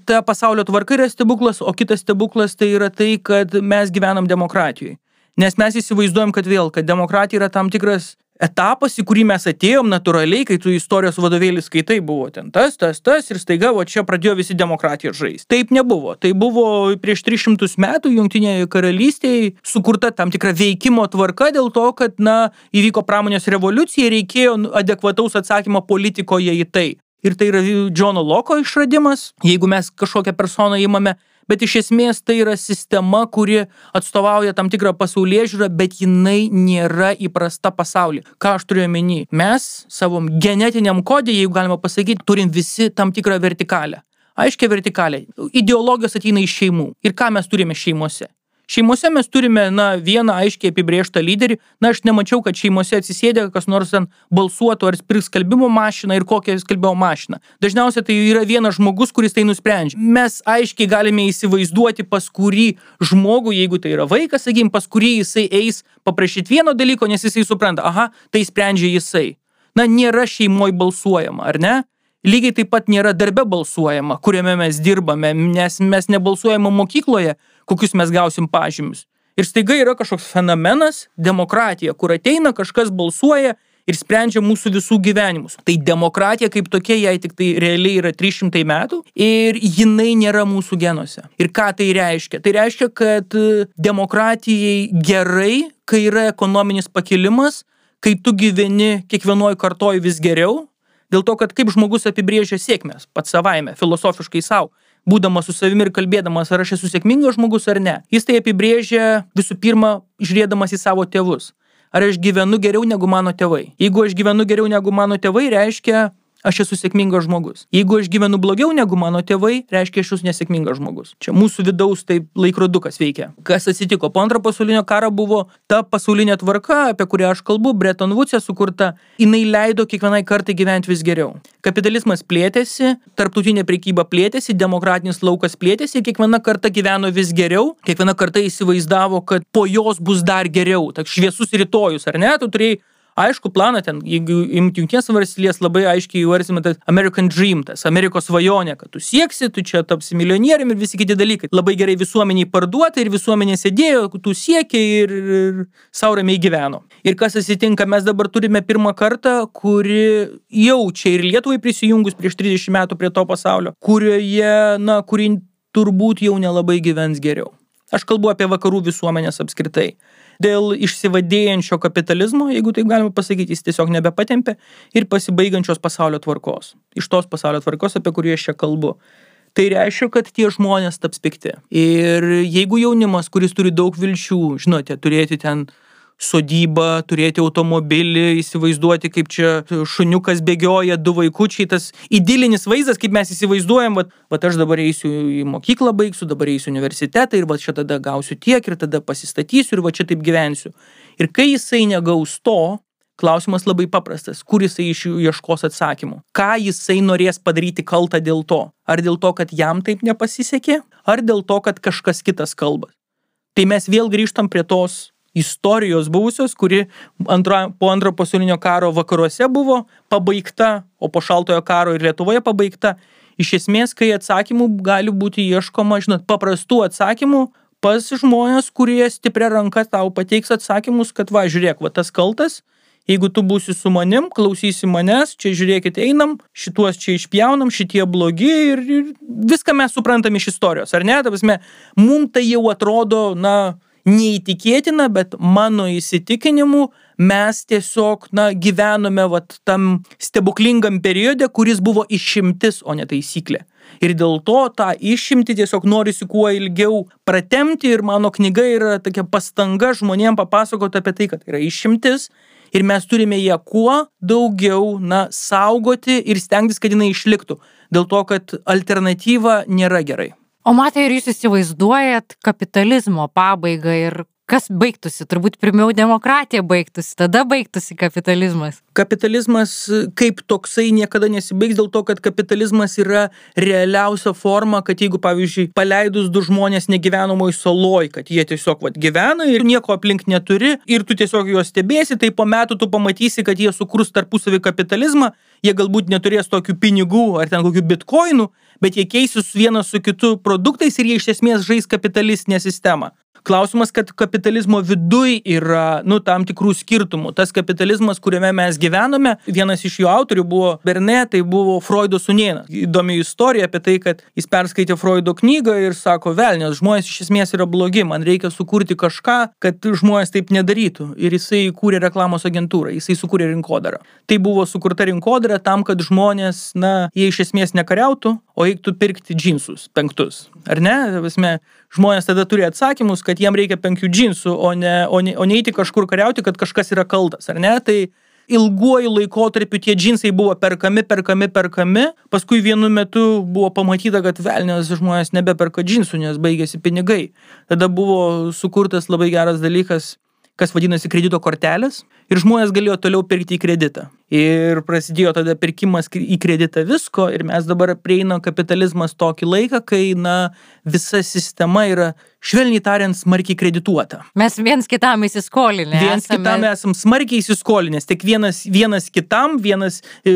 ta pasaulio tvarka yra stebuklas, o kitas stebuklas tai yra tai, kad mes gyvenam demokratijoje. Nes mes įsivaizduojam, kad vėl, kad demokratija yra tam tikras etapas, į kurį mes atėjom natūraliai, kai tu istorijos vadovėlį skaitai, buvo ten tas, tas, tas ir staiga, o čia pradėjo visi demokratiją žaisti. Taip nebuvo. Tai buvo prieš 300 metų Junktinėje karalystėje sukurta tam tikra veikimo tvarka dėl to, kad, na, įvyko pramonės revoliucija ir reikėjo adekvataus atsakymo politikoje į tai. Ir tai yra Džono Loko išradimas, jeigu mes kažkokią personą įmame bet iš esmės tai yra sistema, kuri atstovauja tam tikrą pasaulyje žiūrą, bet jinai nėra įprasta pasaulyje. Ką aš turiu omeny? Mes savo genetiniam kodė, jeigu galima pasakyti, turim visi tam tikrą vertikalę. Aiškia vertikalė. Ideologijos ateina iš šeimų. Ir ką mes turime šeimose? Šeimose mes turime, na, vieną aiškiai apibrėžtą lyderį. Na, aš nemačiau, kad šeimose atsisėdė kas nors ten balsuotų ar pirks skalbimo mašiną ir kokią skalbimo mašiną. Dažniausiai tai yra vienas žmogus, kuris tai nusprendžia. Mes aiškiai galime įsivaizduoti, pas kurį žmogų, jeigu tai yra vaikas, sakykim, pas kurį jisai eis paprašyti vieno dalyko, nes jisai supranta, aha, tai sprendžia jisai. Na, nėra šeimoje balsuojama, ar ne? Lygiai taip pat nėra darbe balsuojama, kuriame mes dirbame, nes mes nebalsuojame mokykloje, kokius mes gausim pažymius. Ir staiga yra kažkoks fenomenas - demokratija, kur ateina kažkas balsuoja ir sprendžia mūsų visų gyvenimus. Tai demokratija kaip tokia, jai tik tai realiai yra 300 metų ir jinai nėra mūsų genuose. Ir ką tai reiškia? Tai reiškia, kad e, demokratijai gerai, kai yra ekonominis pakilimas, kai tu gyveni kiekvienoje kartoje vis geriau, dėl to, kad kaip žmogus apibrėžia sėkmės pats savaime, filosofiškai savo būdamas su savimi ir kalbėdamas, ar aš esu sėkmingas žmogus ar ne. Jis tai apibrėžia visų pirma, žiūrėdamas į savo tėvus. Ar aš gyvenu geriau negu mano tėvai. Jeigu aš gyvenu geriau negu mano tėvai, reiškia, aš esu sėkmingas žmogus. Jeigu aš gyvenu blogiau negu mano tėvai, reiškia, aš esu nesėkmingas žmogus. Čia mūsų vidaus taip laikrodukas veikia. Kas atsitiko? Po antro pasaulinio karo buvo ta pasaulinė tvarka, apie kurią aš kalbu, Bretton Woods'e sukurta, jinai leido kiekvienai kartai gyventi vis geriau. Kapitalizmas plėtėsi, tarptautinė prekyba plėtėsi, demokratinis laukas plėtėsi, kiekviena karta gyveno vis geriau, kiekviena karta įsivaizdavo, kad po jos bus dar geriau. Tak šviesus rytojus, ar ne? Tu turėjai aišku planą ten, jeigu imti jungtinės valstijas, labai aiškiai įvarsime tas American Dream, tas Amerikos svajonė, kad tu sieksi, tu čia tapsi milijonieriumi ir visi kiti dalykai. Labai gerai visuomeniai parduota ir visuomenė sėdėjo, tu siekiai ir, ir sauramiai gyveno. Ir kas atsitinka, mes dabar turime pirmą kartą, kuri jau čia ir Lietuvai prisijungus prieš 30 metų prie to pasaulio, kurioje, na, kuri turbūt jau nelabai gyvens geriau. Aš kalbu apie vakarų visuomenės apskritai dėl išsivadėjančio kapitalizmo, jeigu taip galima pasakyti, jis tiesiog nebepatempė ir pasibaigiančios pasaulio tvarkos. Iš tos pasaulio tvarkos, apie kurį aš čia kalbu. Tai reiškia, kad tie žmonės taps pikti. Ir jeigu jaunimas, kuris turi daug vilčių, žinote, turėti ten uh, sodybą, turėti automobilį, įsivaizduoti, kaip čia šuniukas bėgioja, du vaikučiai, tas idilinis vaizdas, kaip mes įsivaizduojam, va, va aš dabar eisiu į mokyklą, baigsiu, dabar eisiu į universitetą ir va čia tada gausiu tiek ir tada pasistatysiu ir va čia taip gyvensiu. Ir kai jisai negaus to, klausimas labai paprastas, kur jisai iš jų ieškos atsakymų. Ką jisai norės padaryti kaltą dėl to? Ar dėl to, kad jam taip nepasisekė, ar dėl to, kad kažkas kitas kalba? Tai mes vėl grįžtam prie tos istorijos buvusios, kuri antro, po antro pasaulinio karo vakaruose buvo pabaigta, o po šaltojo karo ir Lietuvoje pabaigta. Iš esmės, kai atsakymų gali būti ieškoma, žinot, paprastų atsakymų pas žmonės, kurie stipria ranka tau pateiks atsakymus, kad va, žiūrėk, va tas kaltas jeigu tu būsi su manim, klausysi manęs, čia žiūrėkit, einam, šituos čia išpjaunam, šitie blogi ir, ir viską mes suprantam iš istorijos, ar ne? Tavasme, mums tai jau atrodo, na, neįtikėtina, bet mano įsitikinimu mes tiesiog, na, gyvenome vat, tam stebuklingam periode, kuris buvo išimtis, o ne taisyklė. Ir dėl to tą išimti tiesiog norisi kuo ilgiau pratemti ir mano knyga yra tokia pastanga žmonėms papasakoti apie tai, kad yra išimtis ir mes turime ją kuo daugiau, na, saugoti ir stengtis, kad jinai išliktų. Dėl to, kad alternatyva nėra gerai. O matai, ar jūs įsivaizduojat kapitalizmo pabaigą ir kas baigtųsi? Turbūt pirmiau demokratija baigtųsi, tada baigtųsi kapitalizmas. Kapitalizmas kaip toksai niekada nesibaigs dėl to, kad kapitalizmas yra realiausia forma, kad jeigu, pavyzdžiui, paleidus du žmonės negyvenamoj saloj, kad jie tiesiog vat, gyvena ir nieko aplink neturi ir tu tiesiog juos stebėsi, tai po metų tu pamatysi, kad jie sukurs tarpusavį kapitalizmą, jie galbūt neturės tokių pinigų ar ten kokių bitkoinų, bet jie keisis vienas su kitu produktais ir jie iš esmės žais kapitalistinę sistemą. Klausimas, kad kapitalizmo viduj yra, nu, tam tikrų skirtumų. Tas kapitalizmas, kuriame mes gyvename, vienas iš jo autorių buvo Berne, tai buvo Freudo sunienas. Įdomi istorija apie tai, kad jis perskaitė Freudo knygą ir sako, velnės, žmonės iš esmės yra blogi, man reikia sukurti kažką, kad žmonės taip nedarytų. Ir jisai kūrė reklamos agentūrą, jisai sukūrė rinkodarą. Tai buvo sukurta rinkodara tam, kad žmonės, na, jie iš esmės nekariautų, o eiktų pirkti džinsus penktus. Ar ne? Vasme, žmonės tada turi atsakymus, kad jiem reikia penkių džinsų, o ne, o ne, o ne eiti kažkur kariauti, kad kažkas yra kaltas, ar ne? Tai ilguoju laikotarpiu tie džinsai buvo perkami, perkami, perkami, paskui vienu metu buvo pamatyta, kad velnės žmonės nebeperka džinsų, nes baigėsi pinigai. Tada buvo sukurtas labai geras dalykas kas vadinasi kredito kortelės ir žmonės galėjo toliau pirkti į kreditą. Ir prasidėjo tada pirkimas į kreditą visko ir mes dabar prieinam kapitalizmas tokį laiką, kai na, visa sistema yra, švelniai tariant, smarkiai kredituota. Mes viens kitam įsiskolinę. Viens esame... kitam esam smarkiai įsiskolinęs, tik vienas, vienas kitam, vienas e,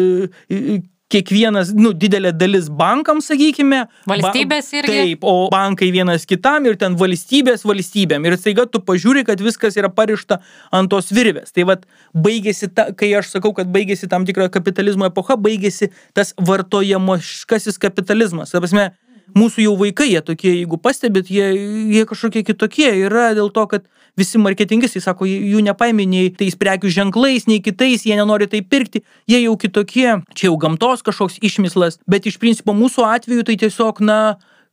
e, kiekvienas, nu, didelė dalis bankams, sakykime. Valstybės irgi. Taip, o bankai vienas kitam ir ten valstybės valstybėm. Ir staiga tu pažiūri, kad viskas yra parišta ant tos virvės. Tai vad, baigėsi, ta, kai aš sakau, kad baigėsi tam tikra kapitalizmo epocha, baigėsi tas vartojamoškasis kapitalizmas. Ta prasme, mūsų jau vaikai, jie tokie, jeigu pastebit, jie, jie kažkokie kitokie. Yra dėl to, kad visi marketingistai sako, jų nepaimė nei tais prekių ženklais, nei kitais, jie nenori tai pirkti, jie jau kitokie, čia jau gamtos kažkoks išmislas, bet iš principo mūsų atveju tai tiesiog, na,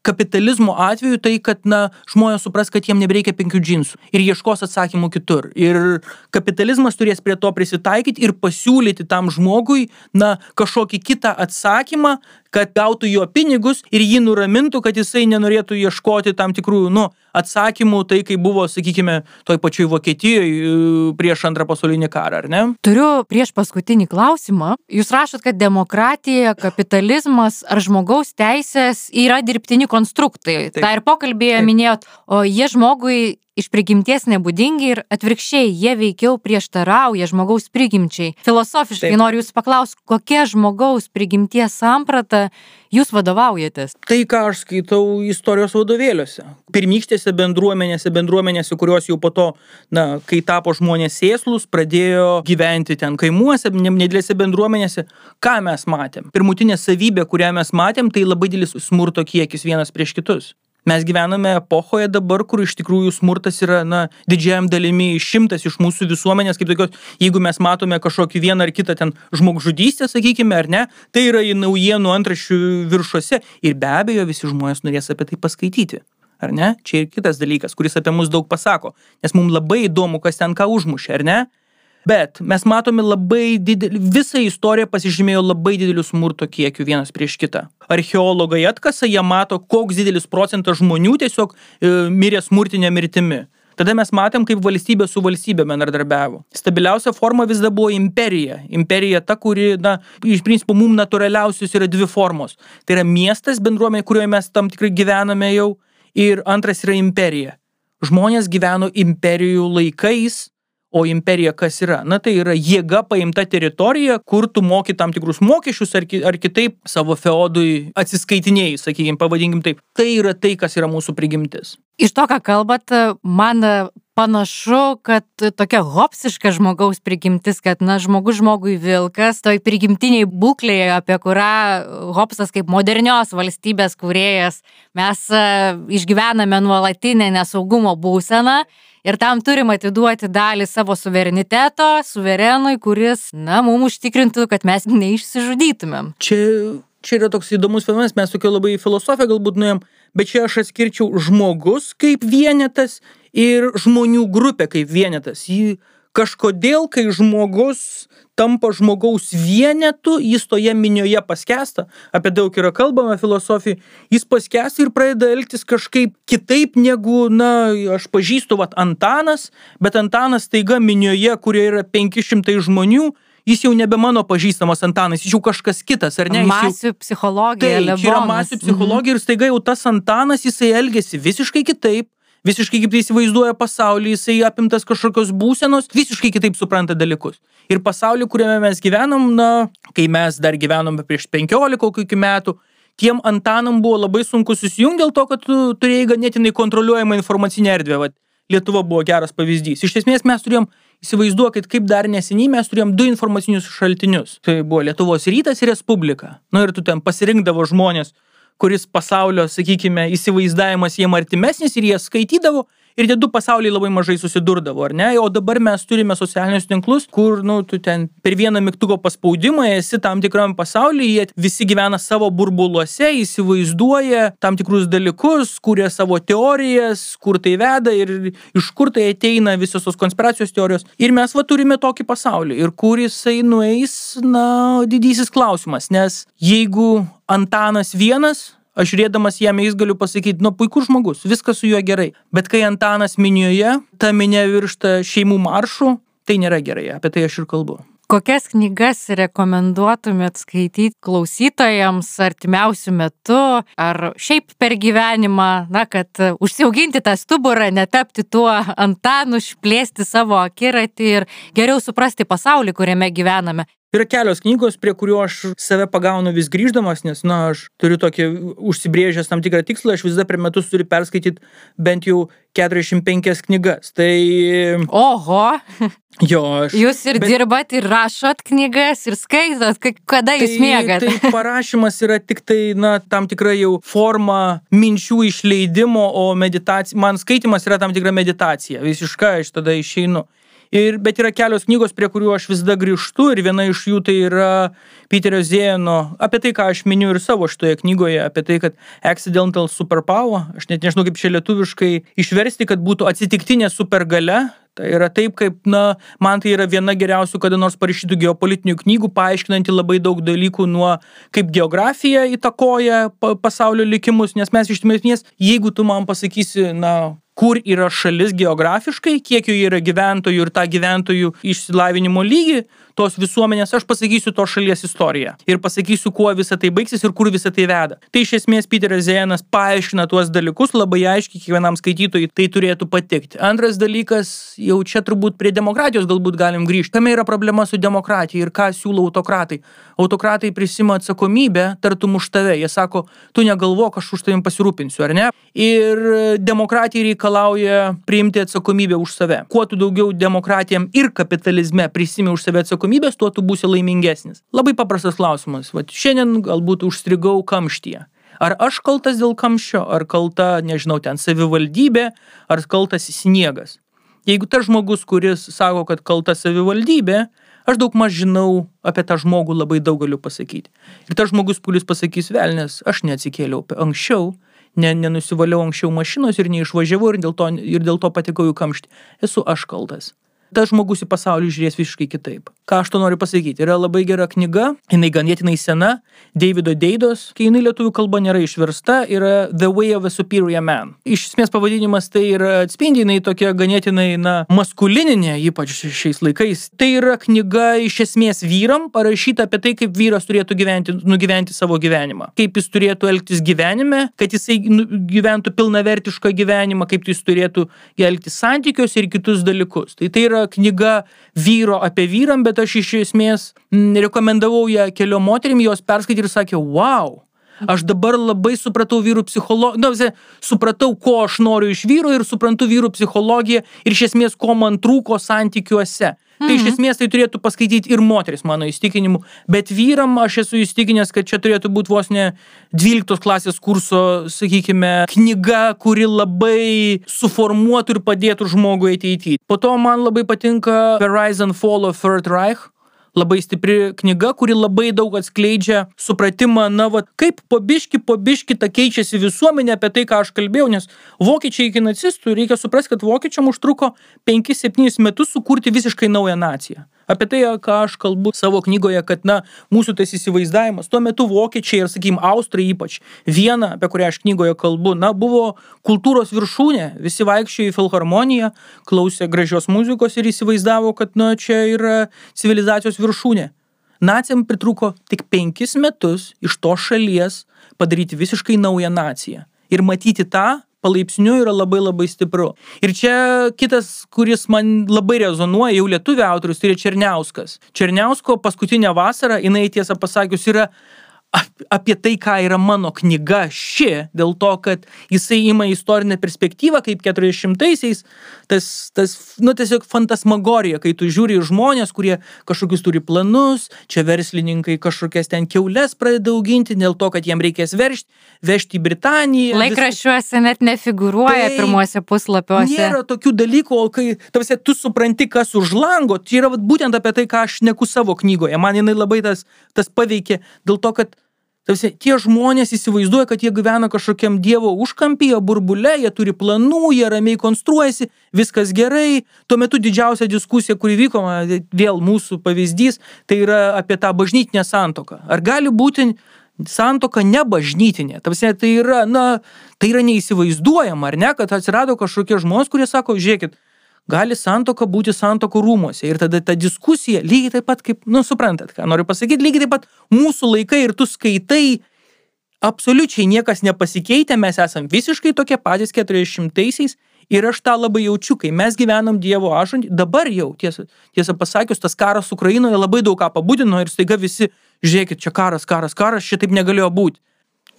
kapitalizmo atveju tai, kad, na, žmonės supras, kad jiem nebereikia penkių džinsų ir ieškos atsakymų kitur. Ir kapitalizmas turės prie to prisitaikyti ir pasiūlyti tam žmogui, na, kažkokį kitą atsakymą, kad gautų jo pinigus ir jį nuramintų, kad jisai nenorėtų ieškoti tam tikrų, nu, atsakymų, tai kaip buvo, sakykime, toj pačioj Vokietijoje prieš antrą pasaulinį karą, ar ne? Turiu prieš paskutinį klausimą. Jūs rašot, kad demokratija, kapitalizmas ar žmogaus teisės yra dirbtini konstruktai. Taip. Ta ir pokalbėje Taip. minėjot, o jie žmogui iš prigimties nebūdingi ir atvirkščiai jie veikiau prieštarauja žmogaus prigimčiai. Filosofiškai Taip. noriu jūsų paklausti, kokia žmogaus prigimties samprata jūs vadovaujatės? Tai, ką aš skaitau istorijos vadovėliuose. Pirmykštėse bendruomenėse, bendruomenėse, kurios jau po to, na, kai tapo žmonės sėslus, pradėjo gyventi ten kaimuose, nedėlėse bendruomenėse, ką mes matėm. Pirmutinė savybė, kurią mes matėm, tai labai didelis smurto kiekis vienas prieš kitus mes gyvename epochoje dabar, kur iš tikrųjų smurtas yra, na, didžiajam dalimi išimtas iš mūsų visuomenės, kaip tokios, jeigu mes matome kažkokį vieną ar kitą ten žmogžudystę, sakykime, ar ne, tai yra į naujienų antraščių viršuose ir be abejo visi žmonės norės apie tai paskaityti. Ar ne? Čia ir kitas dalykas, kuris apie mus daug pasako, nes mums labai įdomu, kas ten ką užmušė, ar ne? Bet mes matome labai didelį, visa istorija pasižymėjo labai dideliu smurto kiekiu vienas prieš kitą. Archeologai atkasa, jie mato, koks didelis procentas žmonių tiesiog e, mirė smurtinė mirtimi. Tada mes matėm, kaip valstybė su valstybė bendradarbiavo. Stabiliausia forma vis dar buvo imperija. Imperija ta, kuri, na, iš principo, mums natūraliausios yra dvi formos. Tai yra miestas, bendruomenė, kurioje mes tam tikrai gyvename jau. Ir antras yra imperija. Žmonės gyveno imperijų laikais, O imperija kas yra? Na tai yra jėga paimta teritorija, kur tu moki tam tikrus mokesčius ar, ki, ar kitaip savo feodui atsiskaitinėjai, sakykime, pavadinkim taip. Tai yra tai, kas yra mūsų prigimtis. Iš to, ką kalbat, man panašu, kad tokia hopsiška žmogaus prigimtis, kad, na, žmogus žmogui vilkas, toj prigimtiniai būklėje, apie kurią Hopsas kaip modernios valstybės kūrėjas, mes e, išgyvename nuolatinę nesaugumo būseną ir tam turim atiduoti dalį savo suvereniteto, suverenui, kuris, na, mums užtikrintų, kad mes neišsižudytumėm. Čia, čia yra toks įdomus fenomenas, mes tokia labai filosofiją galbūt nuėjom, bet čia aš atskirčiau žmogus kaip vienetas ir žmonių grupė kaip vienetas. Jį kažkodėl, kai žmogus tampa žmogaus vienetu, jis toje minioje paskesta, apie daug yra kalbama filosofijai, jis paskesta ir pradeda elgtis kažkaip kitaip negu, na, aš pažįstu, vat, Antanas, bet Antanas taiga minioje, kurioje yra 500 žmonių, jis jau nebe mano pažįstamas Antanas, jis jau kažkas kitas, ar ne? Masių jau... psichologija. Tai, čia yra masių psichologija ir staiga jau tas Antanas, jisai elgesi visiškai kitaip, visiškai kaip tai įsivaizduoja pasaulį, jisai apimtas kažkokios būsenos, visiškai kitaip supranta dalykus. Ir pasaulį, kuriame mes gyvenam, na, kai mes dar gyvenome prieš 15 kokių metų, tiem Antanam buvo labai sunku susijungti dėl to, kad tu turėjai ganėtinai kontroliuojamą informacinę erdvę. Vat, Lietuva buvo geras pavyzdys. Iš esmės mes turėjom, įsivaizduokit, kaip dar neseniai mes turėjom du informacinius šaltinius. Tai buvo Lietuvos rytas ir Respublika. Na nu, ir tu ten pasirinkdavo žmonės, kuris pasaulio, sakykime, įsivaizdavimas jiem artimesnis ir jie skaitydavo ir tie du pasauliai labai mažai susidurdavo, ar ne? O dabar mes turime socialinius tinklus, kur, nu, tu ten per vieną mygtuko paspaudimą esi tam tikram pasaulyje, visi gyvena savo burbuluose, įsivaizduoja tam tikrus dalykus, kuria savo teorijas, kur tai veda ir iš kur tai ateina visos tos konspiracijos teorijos. Ir mes va turime tokį pasaulį. Ir kur jisai nueis, na, didysis klausimas, nes jeigu Antanas vienas, aš žiūrėdamas jam jais galiu pasakyti, nu puikus žmogus, viskas su juo gerai. Bet kai Antanas minioje, ta minė viršta šeimų maršų, tai nėra gerai, apie tai aš ir kalbu. Kokias knygas rekomenduotumėt skaityti klausytojams artimiausių metų ar šiaip per gyvenimą, na, kad užsiauginti tą stuburą, netapti tuo Antanu, išplėsti savo akiratį ir geriau suprasti pasaulį, kuriame gyvename. Yra kelios knygos, prie kurių aš save pagaunu vis grįždamas, nes, na, aš turiu tokį užsibrėžęs tam tikrą tikslą, aš visada per metus turiu perskaityti bent jau 45 knygas. Tai... Oho! Jo, aš. Jūs ir bet... dirbat, ir rašot knygas, ir skaitot, kada jūs tai, mėgat. Tai parašymas yra tik tai, na, tam tikra jau forma minčių išleidimo, o meditacija, man skaitimas yra tam tikra meditacija. Visiškai aš tada išeinu. Ir, bet yra kelios knygos, prie kurių aš visada grįžtu ir viena iš jų tai yra Peterio Zėjano, apie tai, ką aš miniu ir savo šitoje knygoje, apie tai, kad accidental superpower, aš net nežinau kaip čia lietuviškai išversti, kad būtų atsitiktinė supergale, Tai yra taip, kaip, na, man tai yra viena geriausių kada nors parašytų geopolitinių knygų, paaiškinanti labai daug dalykų nuo kaip geografija įtakoja pasaulio likimus, nes mes iš esmės, jeigu tu man pasakysi, na, kur yra šalis geografiškai, kiek jų yra gyventojų ir tą gyventojų išsilavinimo lygį tos visuomenės, aš pasakysiu to šalies istoriją ir pasakysiu, kuo visa tai baigsis ir kur visa tai veda. Tai iš esmės Peteris Zejanas paaiškina tuos dalykus labai aiškiai kiekvienam skaitytojui, tai turėtų patikti. Antras dalykas, jau čia turbūt prie demokratijos galbūt galim grįžti. Kame yra problema su demokratija ir ką siūlo autokratai? Autokratai prisima atsakomybę, tartum už tave. Jie sako, tu negalvok, aš už tavim pasirūpinsiu, ar ne? Ir demokratija reikia reikalauja priimti atsakomybę už save. Kuo tu daugiau demokratijam ir kapitalizme prisimi už save atsakomybės, tuo tu būsi laimingesnis. Labai paprastas klausimas. Vat šiandien galbūt užstrigau kamštyje. Ar aš kaltas dėl kamščio, ar kalta, nežinau, ten savivaldybė, ar kaltas sniegas. Jeigu tas žmogus, kuris sako, kad kalta savivaldybė, aš daug maž žinau apie tą žmogų labai daug galiu pasakyti. Ir tas žmogus, kuris pasakys velnės, aš neatsikėliau anksčiau, ne, nenusivaliau anksčiau mašinos ir neišvažiavau ir dėl to, ir dėl to patekau į kamštį. Esu aš kaltas tas žmogus į pasaulį žiūrės visiškai kitaip. Ką aš to noriu pasakyti? Yra labai gera knyga, jinai ganėtinai sena, Davido Deidos, kai jinai lietuvių kalba nėra išversta, yra The Way of a Superior Man. Iš esmės pavadinimas tai yra atspindi, jinai tokia ganėtinai, na, maskulininė, ypač šiais laikais. Tai yra knyga iš esmės vyram, parašyta apie tai, kaip vyras turėtų gyventi, nugyventi savo gyvenimą. Kaip jis turėtų elgtis gyvenime, kad jisai nu, gyventų pilnavertišką gyvenimą, kaip jis turėtų elgtis santykiuose ir kitus dalykus. Tai tai yra knyga vyro apie vyram, bet aš iš esmės rekomendavau ją keliom moterim, jos perskaitė ir sakė, wow, Aš dabar labai supratau vyrų psichologiją, nu, supratau, ko aš noriu iš vyro ir suprantu vyrų psichologiją ir iš esmės, ko man trūko santykiuose. Tai iš mhm. esmės tai turėtų paskaityti ir moteris, mano įstikinimu. Bet vyram aš esu įstikinęs, kad čia turėtų būti vos ne 12 klasės kurso, sakykime, knyga, kuri labai suformuotų ir padėtų žmogui ateity. Po to man labai patinka and Fall of Third Reich labai stipri knyga, kuri labai daug atskleidžia supratimą, na, va, kaip po biški, po biški ta keičiasi visuomenė apie tai, ką aš kalbėjau, nes vokiečiai iki nacistų, reikia suprasti, kad vokiečiam užtruko 5-7 metus sukurti visiškai naują naciją. Apie tai, ką aš kalbu savo knygoje, kad, na, mūsų tas įsivaizdavimas, tuo metu vokiečiai ir, sakykim, austrai ypač, viena, apie kurią aš knygoje kalbu, na, buvo kultūros viršūnė, visi vaikščiojo į filharmoniją, klausė gražios muzikos ir įsivaizdavo, kad, na, čia yra civilizacijos viršūnė. Nacijam pritruko tik penkis metus iš to šalies padaryti visiškai naują naciją. Ir matyti tą palaipsniui yra labai labai stipru. Ir čia kitas, kuris man labai rezonuoja, jau lietuvių autorius, tai yra Černiauskas. Černiausko paskutinė vasara, jinai tiesą pasakius, yra apie tai, ką yra mano knyga ši, dėl to, kad jisai ima istorinę perspektyvą, kaip 40-aisiais, tas, tas, nu, tiesiog fantasmagorija, kai tu žiūri žmonės, kurie kažkokius turi planus, čia verslininkai kažkokias ten keulės pradeda auginti, dėl to, kad jiem reikės veršti, vežti į Britaniją. Laikraščiuose vis... net nefigūruoja tai pirmuose puslapiuose. Nėra tokių dalykų, o kai tavsi, tu supranti, kas už lango, tai yra vat, būtent apie tai, ką aš neku savo knygoje. Man jinai labai tas, tas paveikė, dėl to, kad Tarsi, tie žmonės įsivaizduoja, kad jie gyvena kažkokiam Dievo užkampyje, burbule, jie turi planų, jie ramiai konstruojasi, viskas gerai. Tuo metu didžiausia diskusija, kuri vyko, vėl mūsų pavyzdys, tai yra apie tą bažnytinę santoką. Ar gali būti santoka nebažnytinė? Tarsi, tai yra, na, tai yra neįsivaizduojama, ar ne, kad atsirado kažkokie žmonės, kurie sako, žiūrėkit, gali santoka būti santokų rūmose. Ir tada ta diskusija, lygiai taip pat kaip, nu, suprantat, ką noriu pasakyti, lygiai taip pat mūsų laikai ir tu skaitai, absoliučiai niekas nepasikeitė, mes esam visiškai tokie patys 40-aisiais ir aš tą labai jaučiu, kai mes gyvenam Dievo ašantį, dabar jau, tiesą, tiesą pasakius, tas karas Ukrainoje labai daug ką pabudino ir staiga visi, žiūrėkit, čia karas, karas, karas, šitaip negalėjo būti.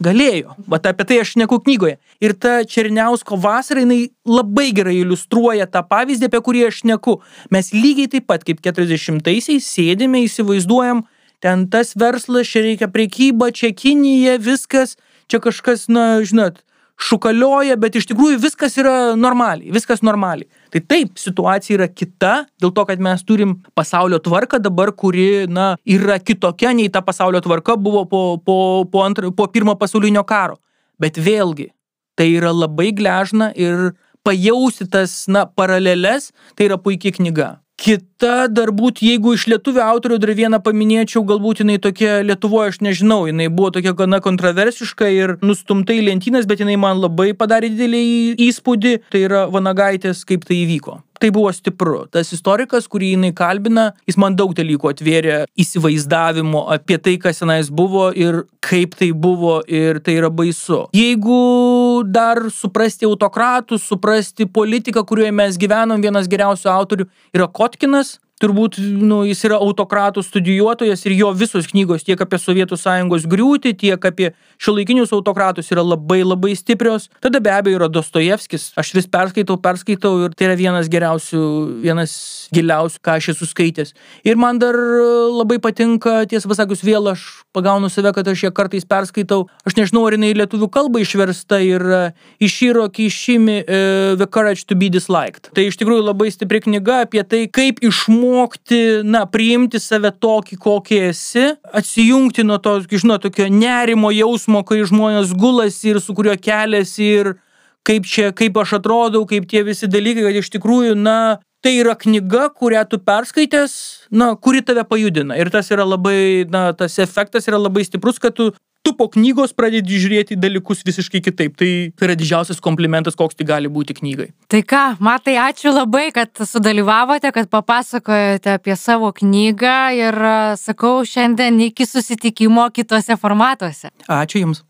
Galėjo. Vat apie tai aš neku knygoje. Ir ta Černiausko vasara, jinai labai gerai iliustruoja tą pavyzdį, apie kurį aš neku. Mes lygiai taip pat kaip 40-aisiais sėdime, įsivaizduojam, ten tas verslas, čia reikia priekyba, čia Kinija, viskas, čia kažkas, na, žinot, šukalioja, bet iš tikrųjų viskas yra normaliai, viskas normaliai. Tai taip, situacija yra kita, dėl to, kad mes turim pasaulio tvarką dabar, kuri, na, yra kitokia nei ta pasaulio tvarka buvo po, po, po, antro, po pirmo pasaulinio karo. Bet vėlgi, tai yra labai gležna ir pajausti tas, na, paraleles, tai yra puikiai knyga. Kita dar būt, jeigu iš lietuvių autorių dar vieną paminėčiau, galbūt jinai tokia Lietuvoje, aš nežinau, jinai buvo tokia gana kontroversiška ir nustumta į lentynas, bet jinai man labai padarė didelį įspūdį, tai yra Vanagaitės, kaip tai įvyko tai buvo stipru. Tas istorikas, kurį jinai kalbina, jis man daug dalykų atvėrė įsivaizdavimo apie tai, kas tenais buvo ir kaip tai buvo ir tai yra baisu. Jeigu dar suprasti autokratus, suprasti politiką, kurioje mes gyvenom, vienas geriausių autorių yra Kotkinas, turbūt nu, jis yra autokratų studijuotojas ir jo visos knygos tiek apie Sovietų sąjungos griūtį, tiek apie šiuolaikinius autokratus yra labai labai stiprios. Tada be abejo yra Dostojevskis, aš vis perskaitau, perskaitau ir tai yra vienas geriausių, vienas giliausių, ką aš esu skaitęs. Ir man dar labai patinka, tiesą pasakius, vėl aš pagaunu save, kad aš ją kartais perskaitau. Aš nežinau, ar jinai lietuvių kalba išversta ir Išyro Kišimi uh, The Courage to be Disliked. Tai iš tikrųjų labai stipri knyga apie tai, kaip išmokti išmokti, na, priimti save tokį, kokį esi, atsijungti nuo to, žinot, tokio nerimo jausmo, kai žmonės gulasi ir su kuriuo keliasi ir kaip čia, kaip aš atrodau, kaip tie visi dalykai, kad iš tikrųjų, na, tai yra knyga, kurią tu perskaitęs, na, kuri tave pajudina. Ir tas yra labai, na, tas efektas yra labai stiprus, kad tu tu po knygos pradedi žiūrėti dalykus visiškai kitaip. Tai, tai yra didžiausias komplimentas, koks tai gali būti knygai. Tai ką, matai, ačiū labai, kad sudalyvavote, kad papasakojote apie savo knygą ir sakau šiandien iki susitikimo kitose formatuose. Ačiū Jums.